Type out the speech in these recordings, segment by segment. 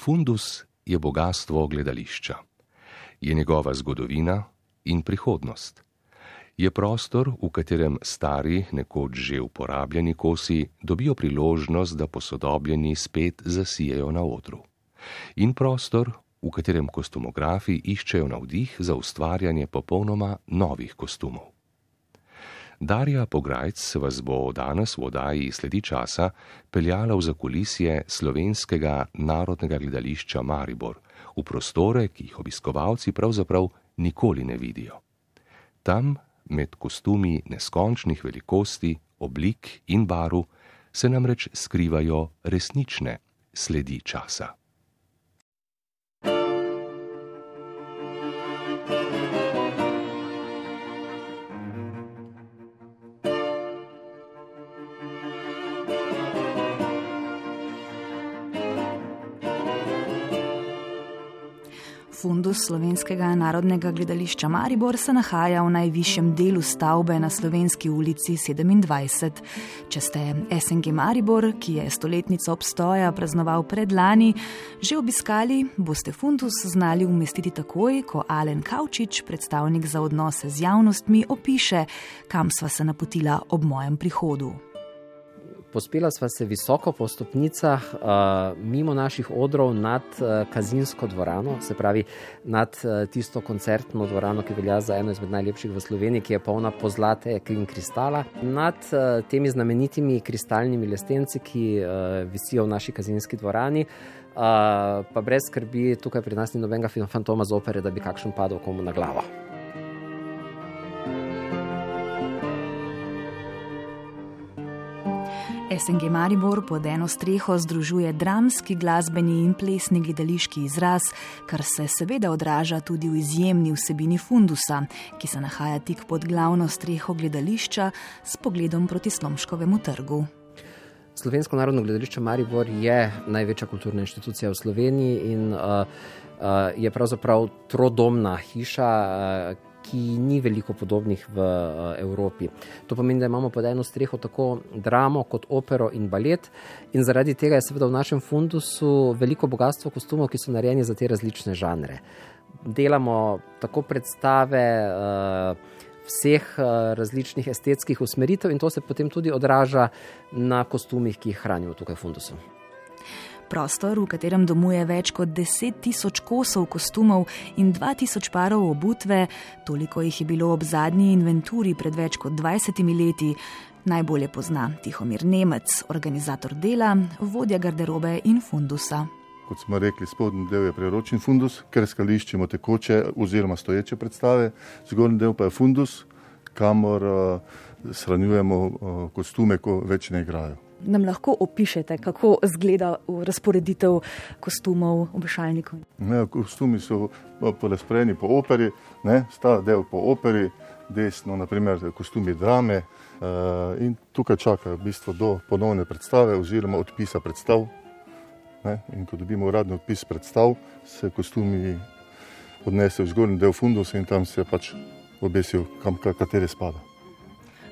Fundus je bogatstvo gledališča. Je njegova zgodovina in prihodnost. Je prostor, v katerem stari, nekoč že uporabljeni kosi dobijo priložnost, da posodobljeni spet zasijajo na odru. In prostor, v katerem kostumografi iščejo navdih za ustvarjanje popolnoma novih kostumov. Darja Pograjc vas bo danes v oddaji sledi časa peljala v zakulisje slovenskega narodnega gledališča Maribor, v prostore, ki jih obiskovalci pravzaprav nikoli ne vidijo. Tam, med kostumi neskončnih velikosti, oblik in baru, se namreč skrivajo resnične sledi časa. Fundus slovenskega narodnega gledališča Maribor se nahaja v najvišjem delu stavbe na slovenski ulici 27. Če ste SNG Maribor, ki je stoletnico obstoja praznoval predlani, že obiskali, boste fundus znali umestiti takoj, ko Alen Kaučič, predstavnik za odnose z javnostmi, opiše, kam sva se napotila ob mojem prihodu. Pospela sva se visoko po stopnicah, uh, mimo naših odrov, nad uh, Kazinsko dvorano, se pravi nad uh, tisto koncertno dvorano, ki velja za eno izmed najlepših v Sloveniji, ki je polna pozlate in kristala, nad uh, temi znamenitimi kristalnimi lestenci, ki uh, visijo v naši Kazinski dvorani. Uh, pa brez skrbi, tukaj pri nas ni nobenega fantoma z opere, da bi kakšen padel komu na glavo. SNG Maribor pod eno streho združuje dramski, glasbeni in plesni gledališki izraz, kar se seveda odraža tudi v izjemni vsebini fundusa, ki se nahaja tik pod glavno streho gledališča s pogledom proti Slomškovemu trgu. Slovensko narodno gledališče Maribor je največja kulturna inštitucija v Sloveniji in uh, uh, je pravzaprav trodomna hiša. Uh, ki ni veliko podobnih v uh, Evropi. To pomeni, da imamo pod eno streho tako dramo kot opero in balet, in zaradi tega je seveda v našem fundusu veliko bogatstvo kostumov, ki so narejeni za te različne žanre. Delamo tako predstave. Uh, Vseh različnih estetskih usmeritev, in to se potem tudi odraža na kostumih, ki jih hranimo tukaj v Fundusu. Prostor, v katerem domuje več kot 10 tisoč kosov kostumov in 2000 parov obutve, toliko jih je bilo ob zadnji inventuri pred več kot 20 leti, najbolje pozna Tihomir Nemec, organizator dela, vodja garderobe in fundusa. Kot smo rekli, spodnji del je preročen fundus, ker skališčemo tekoče oziroma stoječe predstave, zgornji del pa je fundus, kamor uh, shranjujemo uh, kostume, ko več ne igrajo nam lahko opišete, kako izgleda razporeditev kostumov obešalnikov? Ne, kostumi so porazporejeni po operi, ne, sta del po operi, desno, naprimer, kostumi drame. Uh, in tukaj čakajo v bistvu do ponovne predstave, oziroma odpisa predstav. Ne, in ko dobimo uradni odpis predstav, se kostumi odnesejo v zgornji del fundusa in tam se pač obesijo, kam kateri spada.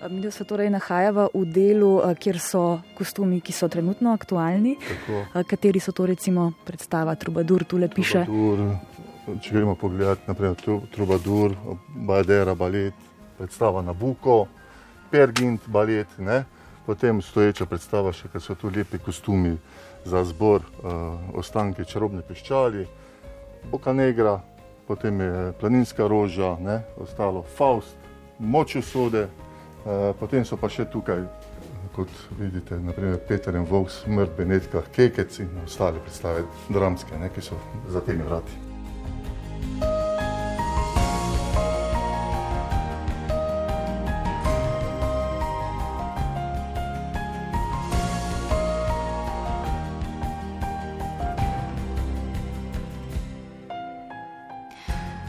Mi se torej nahajamo v delu, eh, kjer so kostumi, ki so trenutno aktualni. Tako. Eh, kateri so to, recimo, predstava Trubadur, tu le piše? Trubadur, če gremo pogledati, naprimer Trubadur, Bajadera, balet, predstava Nabuko, Pergint, balet, ne? potem stoječa predstava, še kaj so tu lepi kostumi za zbor, uh, ostanke čarobne piščali, Boka Negra, potem je Planinska roža, ne? ostalo Faust, Moč usode. Eh, potem so pa še tukaj, kot vidite, naprimer Peter in Vok, smrt Benetka, Kekec in ostale predstave, dramske, ne, ki so za temi vrati.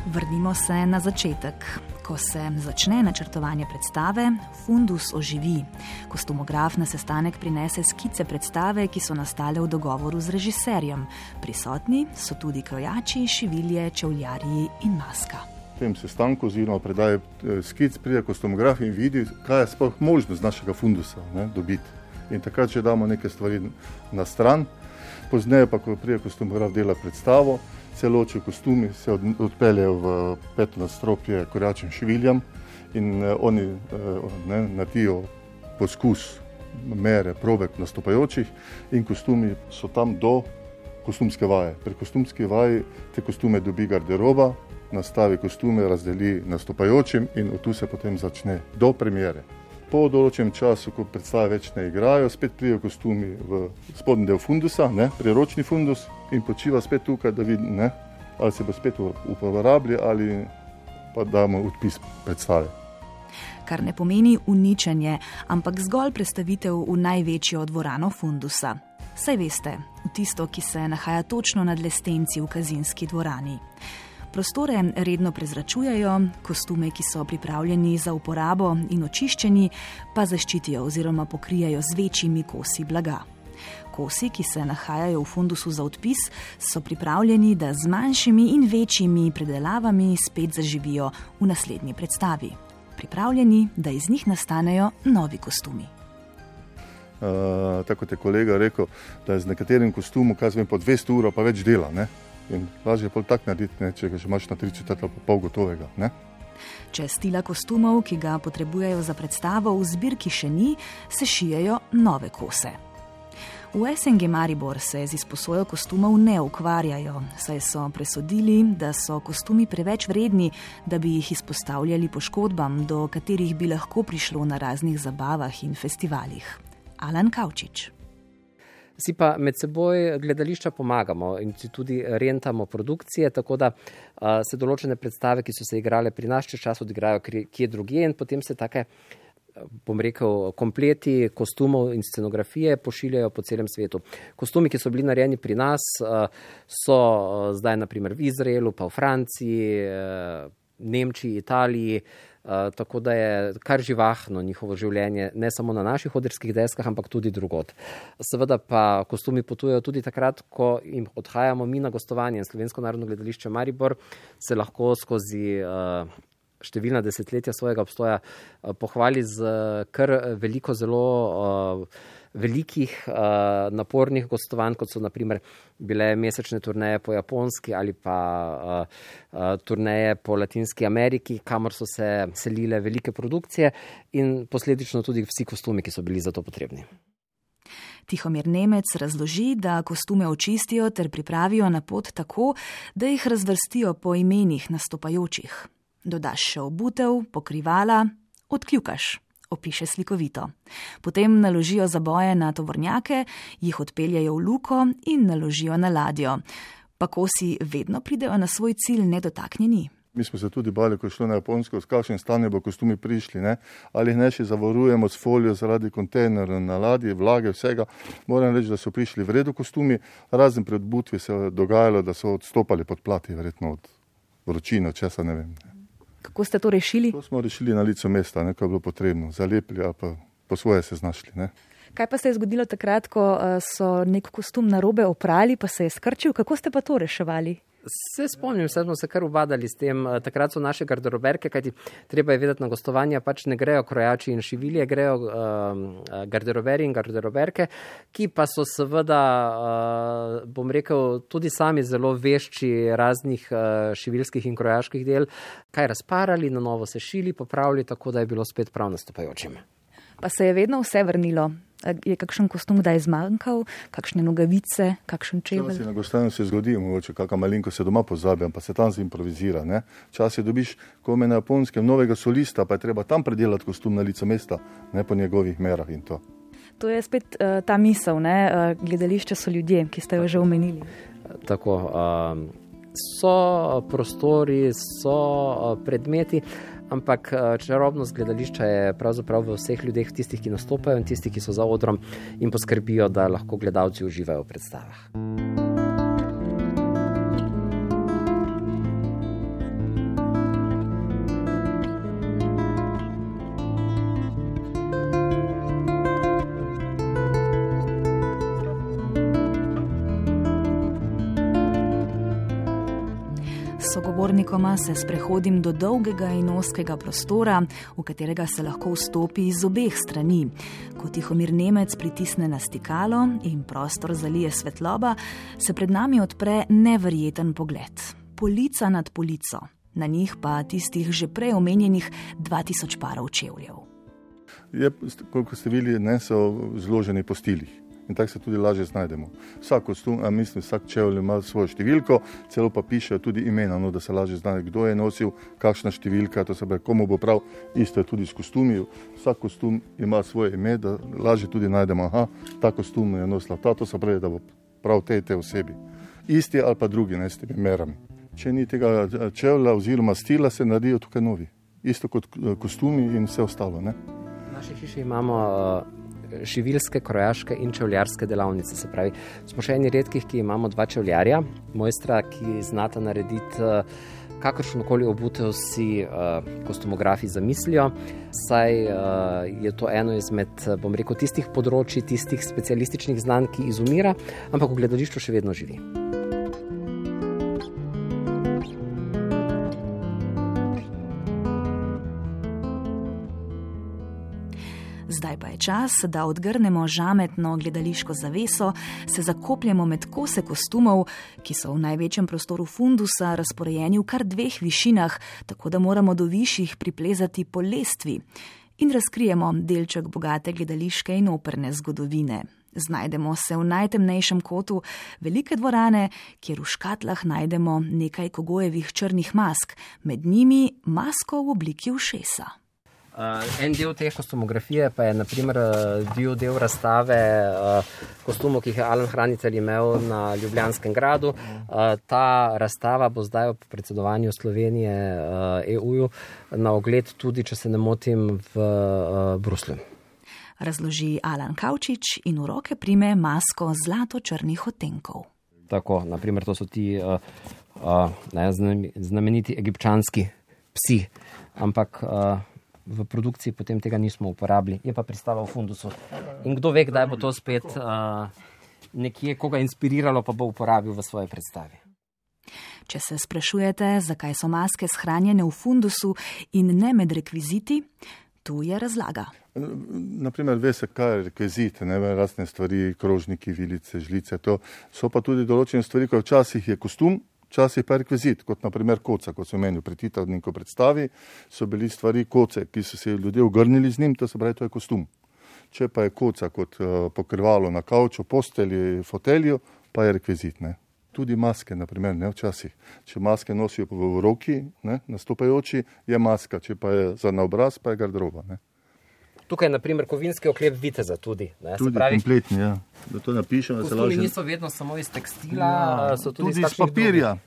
Vrnimo se na začetek. Ko se začne načrtovanje predstave, fundus oživi. Kostumograf na sestanek prinese skice predstave, ki so nastale v dogovoru z režiserjem. Prisotni so tudi krojači, šivilje, čevljarji in maska. V tem sestanku, oziroma predaje eh, skic, pride kostumograf in vidi, kaj je sploh možnost našega fundusa ne, dobiti. In takrat, če damo nekaj stvari na stran, Pozneje pa, ko prije kostumograf dela predstavo, se ločijo kostumi, se odpeljejo v peto nastropje korjačim šiviljam in eh, oni ne, natijo poskus mere, probe nastopajočih in kostumi so tam do kostumske vaje. Pri kostumski vaji te kostume dobi garderoba, nastavi kostume, razdeli nastopajočim in od tu se potem začne do premjere. Po določenem času, ko predstave več ne igrajo, spet pridejo kostumi v spodnji del fundusa, ne, priročni fundus in počiva spet tukaj, da vidi, ne, ali se bo spet uporabljal ali pa damo odpis predstave. Kar ne pomeni uničenje, ampak zgolj predstavitev v največjo dvorano fundusa. Saj veste, v tisto, ki se nahaja točno nad lestenci v kazinski dvorani. Prostore redno prezračujejo, kostume, ki so pripravljeni za uporabo in očiščeni, pa zaščitijo oziroma pokrijajo z večjimi kosi blaga. Kosi, ki se nahajajo v fundusu za odpis, so pripravljeni, da z manjšimi in večjimi predelavami spet zaživijo v naslednji predstavi. Pripravljeni, da iz njih nastanejo novi kostumi. Uh, tako je kolega rekel, da je z nekaterim kostumom, kaj zvem, po 200 ur pa več dela. Ne? In lažje je pol tak narediti, ne? če ga že imaš na 30 let pa pol gotovega. Ne? Če stila kostumov, ki ga potrebujejo za predstavo, v zbirki še ni, se šijejo nove kose. V SNG Maribor se z izposojo kostumov ne ukvarjajo, saj so presodili, da so kostumi preveč vredni, da bi jih izpostavljali poškodbam, do katerih bi lahko prišlo na raznih zabavah in festivalih. Alan Kavčič. Si pa med seboj gledališča pomagamo in tudi rentamo produkcije, tako da uh, se določene predstave, ki so se igrale pri nas, čez čas odigrajo kje drugje in potem se take, bom rekel, kompleti kostumov in scenografije pošiljajo po celem svetu. Kostumi, ki so bili narejeni pri nas, uh, so uh, zdaj naprimer v Izraelu, pa v Franciji, uh, Nemčiji, Italiji. Tako da je kar živahno njihovo življenje, ne samo na naših odrskih deskah, ampak tudi drugot. Seveda pa kostumi potujejo tudi takrat, ko jim odhajamo mi na gostovanje Slovensko narodno gledališče Maribor se lahko skozi uh, številna desetletja svojega obstoja uh, pohvali z kar veliko zelo. Velikih, napornih gostovanj, kot so naprimer bile mesečne turneje po Japonski ali pa turneje po Latinski Ameriki, kamor so se selile velike produkcije in posledično tudi vsi kostumi, ki so bili za to potrebni. Tihomir Nemec razloži, da kostume očistijo ter pripravijo na pot tako, da jih razvrstijo po imenih nastopajočih. Dodaš še obutev, pokrivala, odkljukaš opiše slikovito. Potem naložijo zaboje na tovornjake, jih odpeljajo v luko in naložijo na ladjo. Pa kosi vedno pridejo na svoj cilj nedotaknjeni. Mi smo se tudi bali, ko je šlo na Japonsko, s kakšnim stanjem bo kostumi prišli. Ne? Ali jih ne še zavarujemo s folijo zaradi kontejnerja na ladji, vlage, vsega. Moram reči, da so prišli v redu kostumi, razen pred butvi se je dogajalo, da so odstopali pod plati, verjetno od vročine, česa ne vem. Ne? Kako ste to rešili? To smo rešili na licu mesta, nekaj je bilo potrebno, zalepili, a pa po svoje se znašli. Ne? Kaj pa se je zgodilo takrat, ko eh, so nek kostum na robe oprali, pa se je skrčil? Kako ste pa to reševali? Se spomnim, da smo se kar ubadali s tem. Eh, takrat so naše garderoberke, kajti treba je vedeti na gostovanja, pač ne grejo krojači in šivilje, grejo um, garderoberi in garderoberke, ki pa so seveda, uh, bom rekel, tudi sami zelo vešči raznih uh, šivilskih in krojaških del, kaj razparali, na novo se šili, popravili, tako da je bilo spet prav nastopajočim. Pa se je vedno vse vrnilo. Je kakšen kostum kdaj zmanjkal, kakšne nogavice, kakšen čevelj? Na gostovanju se zgodi, mogoče kakšna malinko se doma pozabi, pa se tam zimprovizira. Včasih dobiš, ko me na japonskem novega solista, pa je treba tam predelati kostum na licu mesta, ne po njegovih merah in to. To je spet uh, ta misel, ne? Uh, gledališče so ljudje, ki ste jo že omenili. Tako, um, so prostori, so uh, predmeti. Ampak eh, čarobnost gledališča je pravzaprav v vseh ljudeh, tistih, ki nastopajo in tistih, ki so za odrom in poskrbijo, da lahko gledalci uživajo v predstavah. S sogovornikoma se sprehodim do dolgega in oskega prostora, v katerega se lahko vstopi iz obeh strani. Ko tihomir Nemec pritisne na stikalo in prostor zalije svetloba, se pred nami odpre neverjeten pogled. Polica nad polico, na njih pa tistih že prej omenjenih 2000 parov čevljev. Je, kot ste videli, ne so zloženi po stilih in tako se tudi lažje znajdemo. Vsak kostum, a mislim, vsak čevlj ima svojo številko, celo pa piše tudi imena, no, da se lažje znajde, kdo je nosil, kakšna številka, to se pravi, komu bo prav, isto je tudi s kostumi. Vsak kostum ima svoje ime, da lažje tudi najdemo, aha, ta kostum je nosila ta, to se pravi, da bo prav te te osebi. Isti ali pa drugi, ne s temi merami. Če ni tega čevlja oziroma stila, se naredijo tukaj novi. Isto kot kostumi in vse ostalo. Ne? V naši hiši imamo živilske, krojaške in čevljarske delavnice. Se pravi, smo še eni redkih, ki imamo dva čevljarja, mojstra, ki znata narediti. Uh, Kakršno koli obutev si uh, kostumografi zamislijo, saj uh, je to eno izmed, bom rekel, tistih področji, tistih specialističnih znanj, ki izumira, ampak v gledališču še vedno živi. Čas, da odgrnemo žametno gledališko zaveso, se zakopljemo med kose kostumov, ki so v največjem prostoru fundusa razporejeni v kar dveh višinah, tako da moramo do višjih priplezati po lestvi in razkrijemo delček bogate gledališke in operne zgodovine. Znajdemo se v najtemnejšem kotu velike dvorane, kjer v škatlah najdemo nekaj kogojevih črnih mask, med njimi masko v obliki ušesa. Uh, en del te kostumografije pa je naprimer, uh, bil del razstave uh, kostumov, ki jih je Alan Hranitelj imel na Ljubljanskem gradu. Uh, ta razstava bo zdaj ob predsedovanju Slovenije uh, EU-ju na ogled tudi, če se ne motim, v uh, Bruslju. Razloži Alan Kavčič in v roke prime masko zlato-črnih otenkov. Tako, naprimer, to so ti uh, uh, ne, znameniti egipčanski psi. Ampak uh, v produkciji potem tega nismo uporabili, je pa pristava v fundusu. In kdo ve, kdaj bo to spet uh, nekje, koga inspiriralo, pa bo uporabil v svoje predstavi. Če se sprašujete, zakaj so maske shranjene v fundusu in ne med rekviziti, tu je razlaga. Naprimer, ve se, kaj je rekvizit, ne vem, razne stvari, krožniki, vilice, žlice. To so pa tudi določene stvari, kot včasih je kostum, Včasih pa rekvizit, kot naprimer koca, kot so meni v pretitavniku predstavi, so bili stvari koce, ki so se ljudje ogrnili z njim, to se pravi, to je kostum. Če pa je koca kot uh, pokrivalo na kavču, postelji, fotelju, pa je rekvizit. Ne. Tudi maske, naprimer, ne včasih. Če maske nosijo v roki, ne, nastopajoči, je maska, če pa je za na obraz, pa je garderoba. Ne. Tukaj je naprimer kovinski oklep viteza tudi. Ne, tudi pravi, kompletni, ja. Da to napišem, da se lahko. Tudi niso vedno samo iz tekstila, ja, so tudi, tudi iz papirja.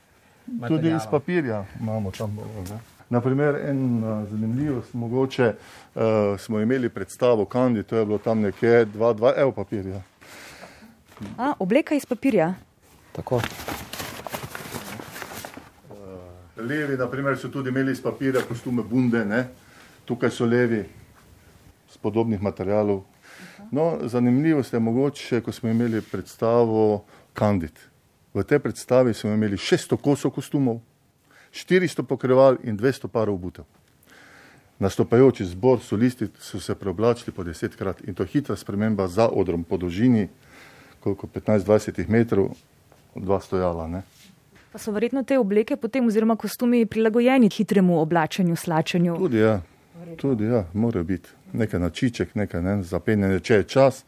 Tudi iz papirja imamo tam. Ne. Naprimer, en uh, zanimivost, mogoče uh, smo imeli predstavo Kandi, to je bilo tam nekje 2-2 ev papirja. A, obleka iz papirja. Tako. Uh, levi, naprimer, so tudi imeli iz papirja kostume bunde, ne? tukaj so levi podobnih materijalov. No, zanimivo je mogoče, ko smo imeli predstavo Candid. V tej predstavi smo imeli 600 kosov kostumov, 400 pokrival in 200 parov obutev. Nastopajoči zbor solisti so se preoblačili po desetkrat in to hitra sprememba za odrom po dolžini, koliko 15-20 metrov, dva stojala. Ne? Pa so verjetno te obleke potem oziroma kostumi prilagojeni hitremu oblačenju, slačenju? Tudi ja, tudi ja, mora biti nekaj načiček, nekaj ne, zapenjene, če je čas,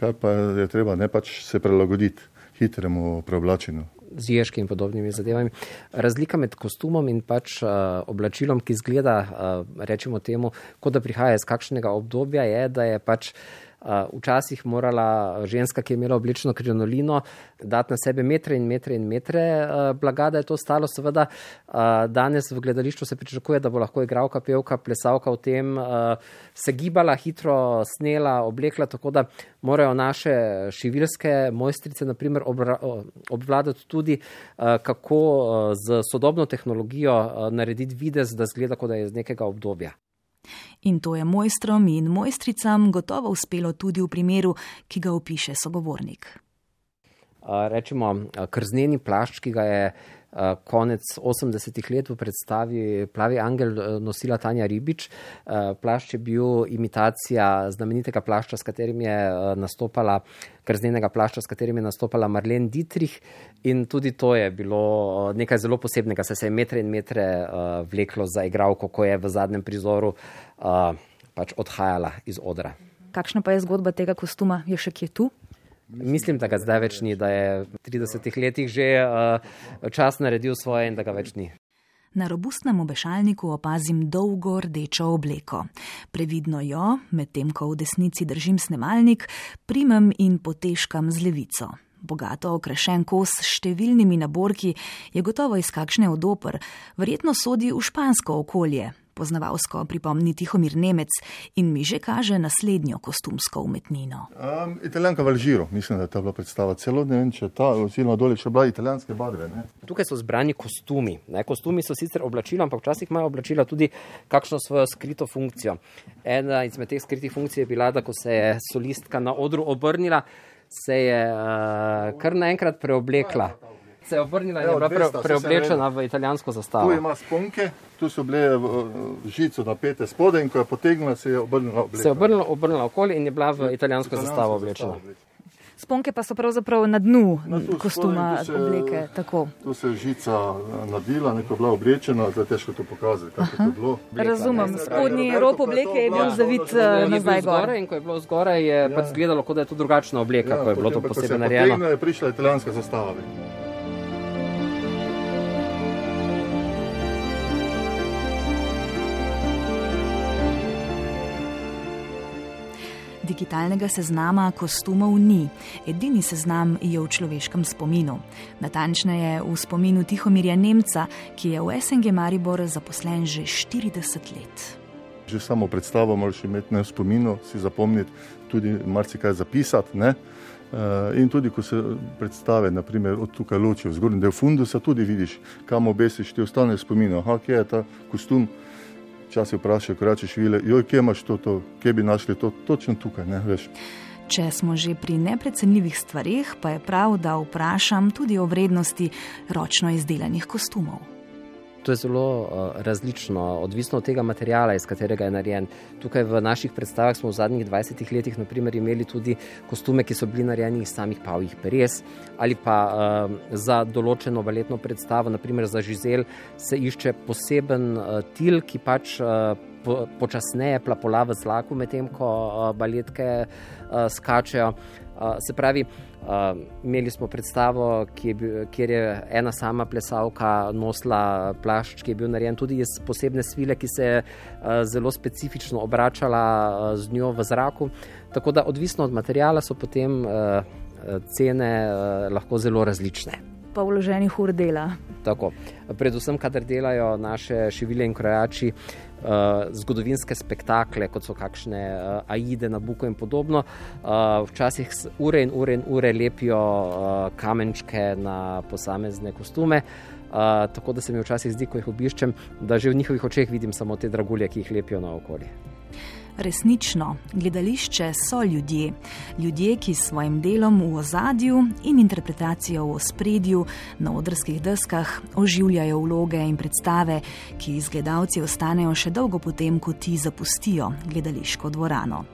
kaj pa je treba ne pač se prilagoditi hitremu preoblačenju. Z ježki in podobnimi zadevami. Razlika med kostumom in pač uh, oblačilom, ki zgleda, uh, rečemo temu, kot da prihaja iz kakšnega obdobja, je, da je pač uh, včasih morala ženska, ki je imela oblično krinolino, dati na sebe metre in metre in metre blaga, da je to stalo. Seveda, danes v gledališču se pričakuje, da bo lahko igralka, pevka, plesavka v tem se gibala, hitro snela, oblekla, tako da morajo naše šivilske mojstrice, naprimer, obvladati tudi, kako z sodobno tehnologijo narediti videz, da zgleda, kot da je iz nekega obdobja. In to je mojstrom in mojstricam gotovo uspelo tudi v primeru, ki ga opiše sogovornik. rečemo, krzneni plašč, ki ga je konec 80-ih let v predstavi Plavi angel eh, nosila Tanja Ribič. Eh, plašč je bil imitacija znamenitega plašča, s katerim je nastopala, krznenega plašča, s katerim je nastopala Marlene Dietrich. In tudi to je bilo nekaj zelo posebnega, saj se je metre in metre vleklo za igralko, ko je v zadnjem prizoru pač odhajala iz odra. Kakšna pa je zgodba tega kostuma, je še kje tu? Mislim, da ga zdaj več ni, da je v 30 letih že uh, čas naredil svoje in da ga več ni. Na robustnem obešalniku opazim dolgo rdečo obleko. Previdno jo, medtem ko v desnici držim snemalnik, primem in poteškam z levico. Bogato okrašen kos s številnimi naborki je gotovo iz kakšne odopr, verjetno sodi v špansko okolje, poznavalsko pripomni Tihomir Nemec in mi že kaže naslednjo kostumsko umetnino. Um, italijanka v Alžiru, mislim, da je ta bila predstava celo ne vem, če ta oziroma dole še bila italijanske barve. Ne? Tukaj so zbrani kostumi. Ne? Kostumi so sicer oblačila, ampak včasih imajo oblačila tudi kakšno svojo skrito funkcijo. Ena izmed teh skritih funkcij je bila, da ko se je solistka na odru obrnila, se je uh, kar naenkrat preoblekla. Se je obrnila in je bila pre, preoblečena v italijansko zastavo. Tu ima sponke, tu so bile žice napete spode in ko je potegnila, se je obrnila. Se je obrnila, obrnila okoli in je bila v italijansko zastavo oblečena. Sponke pa so pravzaprav na dnu na kostuma se, obleke. Tako. Tu se je žica eh, nadila, neko bila oblečena, zdaj težko to pokazati, kako je bilo. Razumem, spodnji rob obleke je bil zavit ja, nazaj gor. In ko je bilo zgoraj, je ja. pač zgledalo, kot da je to drugačna obleka, ja, ko je bilo to posebej narejeno. Potem je prišla italijanska zastava. Digitalnega seznama kostumov ni. Edini seznam je v človeškem spominu. Natančneje v spominu Tihomirja Nemca, ki je v SNG Maribor zaposlen že 40 let. Že samo predstavo moraš imeti na spominu, si zapomniti, tudi marsikaj zapisati. Ne? Uh, in tudi, ko se predstave, naprimer, od tukaj ločijo, zgornji del fundusa, tudi vidiš, kam obesiš, ti ostane spomin, aha, kje je ta kostum, Včasih vprašajo, ko rečeš, vile, joj, kje imaš to, to, kje bi našli to, točno tukaj, ne veš. Če smo že pri neprecenljivih stvarih, pa je prav, da vprašam tudi o vrednosti ročno izdelanih kostumov. To je zelo uh, različno, odvisno od tega materijala, iz katerega je narejen. Tukaj v naših predstavah smo v zadnjih 20 letih naprimer, imeli tudi kostume, ki so bili narejeni iz samih pavjih peres ali pa uh, za določeno baletno predstavo, naprimer za žizel, se išče poseben uh, til, ki pač. Uh, Počasneje plapola v zraku, medtem ko baletke uh, skačejo. Se pravi, Uh, imeli smo predstavo, je bil, kjer je ena sama plesalka nosila plašč, ki je bil narejen tudi iz posebne svile, ki se je uh, zelo specifično obračala uh, z njo v zraku. Tako da, odvisno od materijala, so potem uh, cene uh, lahko zelo različne. Pa vloženih ur dela. Tako. Predvsem, kadar delajo naše šivile in krojači, uh, zgodovinske spektakle, kot so kakšne uh, Aide na Buku in podobno. Uh, včasih ure in ure in ure lepijo uh, kamenčke na posamezne kostume. Uh, tako da se mi včasih zdi, ko jih obiščem, da že v njihovih očeh vidim samo te dragulje, ki jih lepijo na okolje. Resnično, gledališče so ljudje. Ljudje, ki s svojim delom v ozadju in interpretacijo v spredju na odrskih deskah oživljajo vloge in predstave, ki iz gledalci ostanejo še dolgo potem, ko ti zapustijo gledališko dvorano.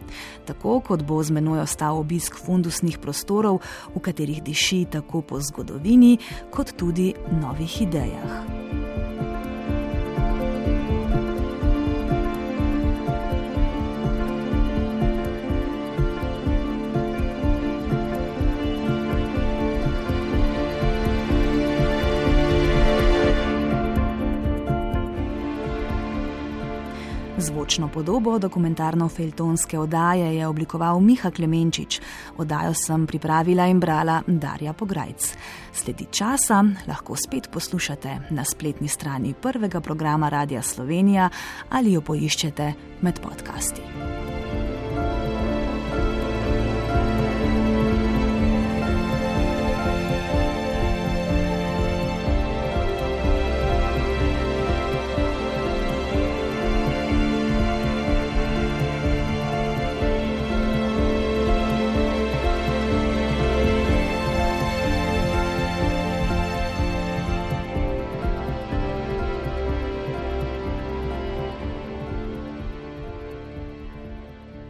Tako kot bo z menoj ostal obisk fundusnih prostorov, v katerih diši tako po zgodovini, kot tudi novih idejah. Zvočno podobo dokumentarno-feltonske oddaje je oblikoval Miha Klemenčič, oddajo sem pripravila in brala Darja Pograjc. Sledi časa lahko spet poslušate na spletni strani prvega programa Radia Slovenija ali jo poiščete med podcasti.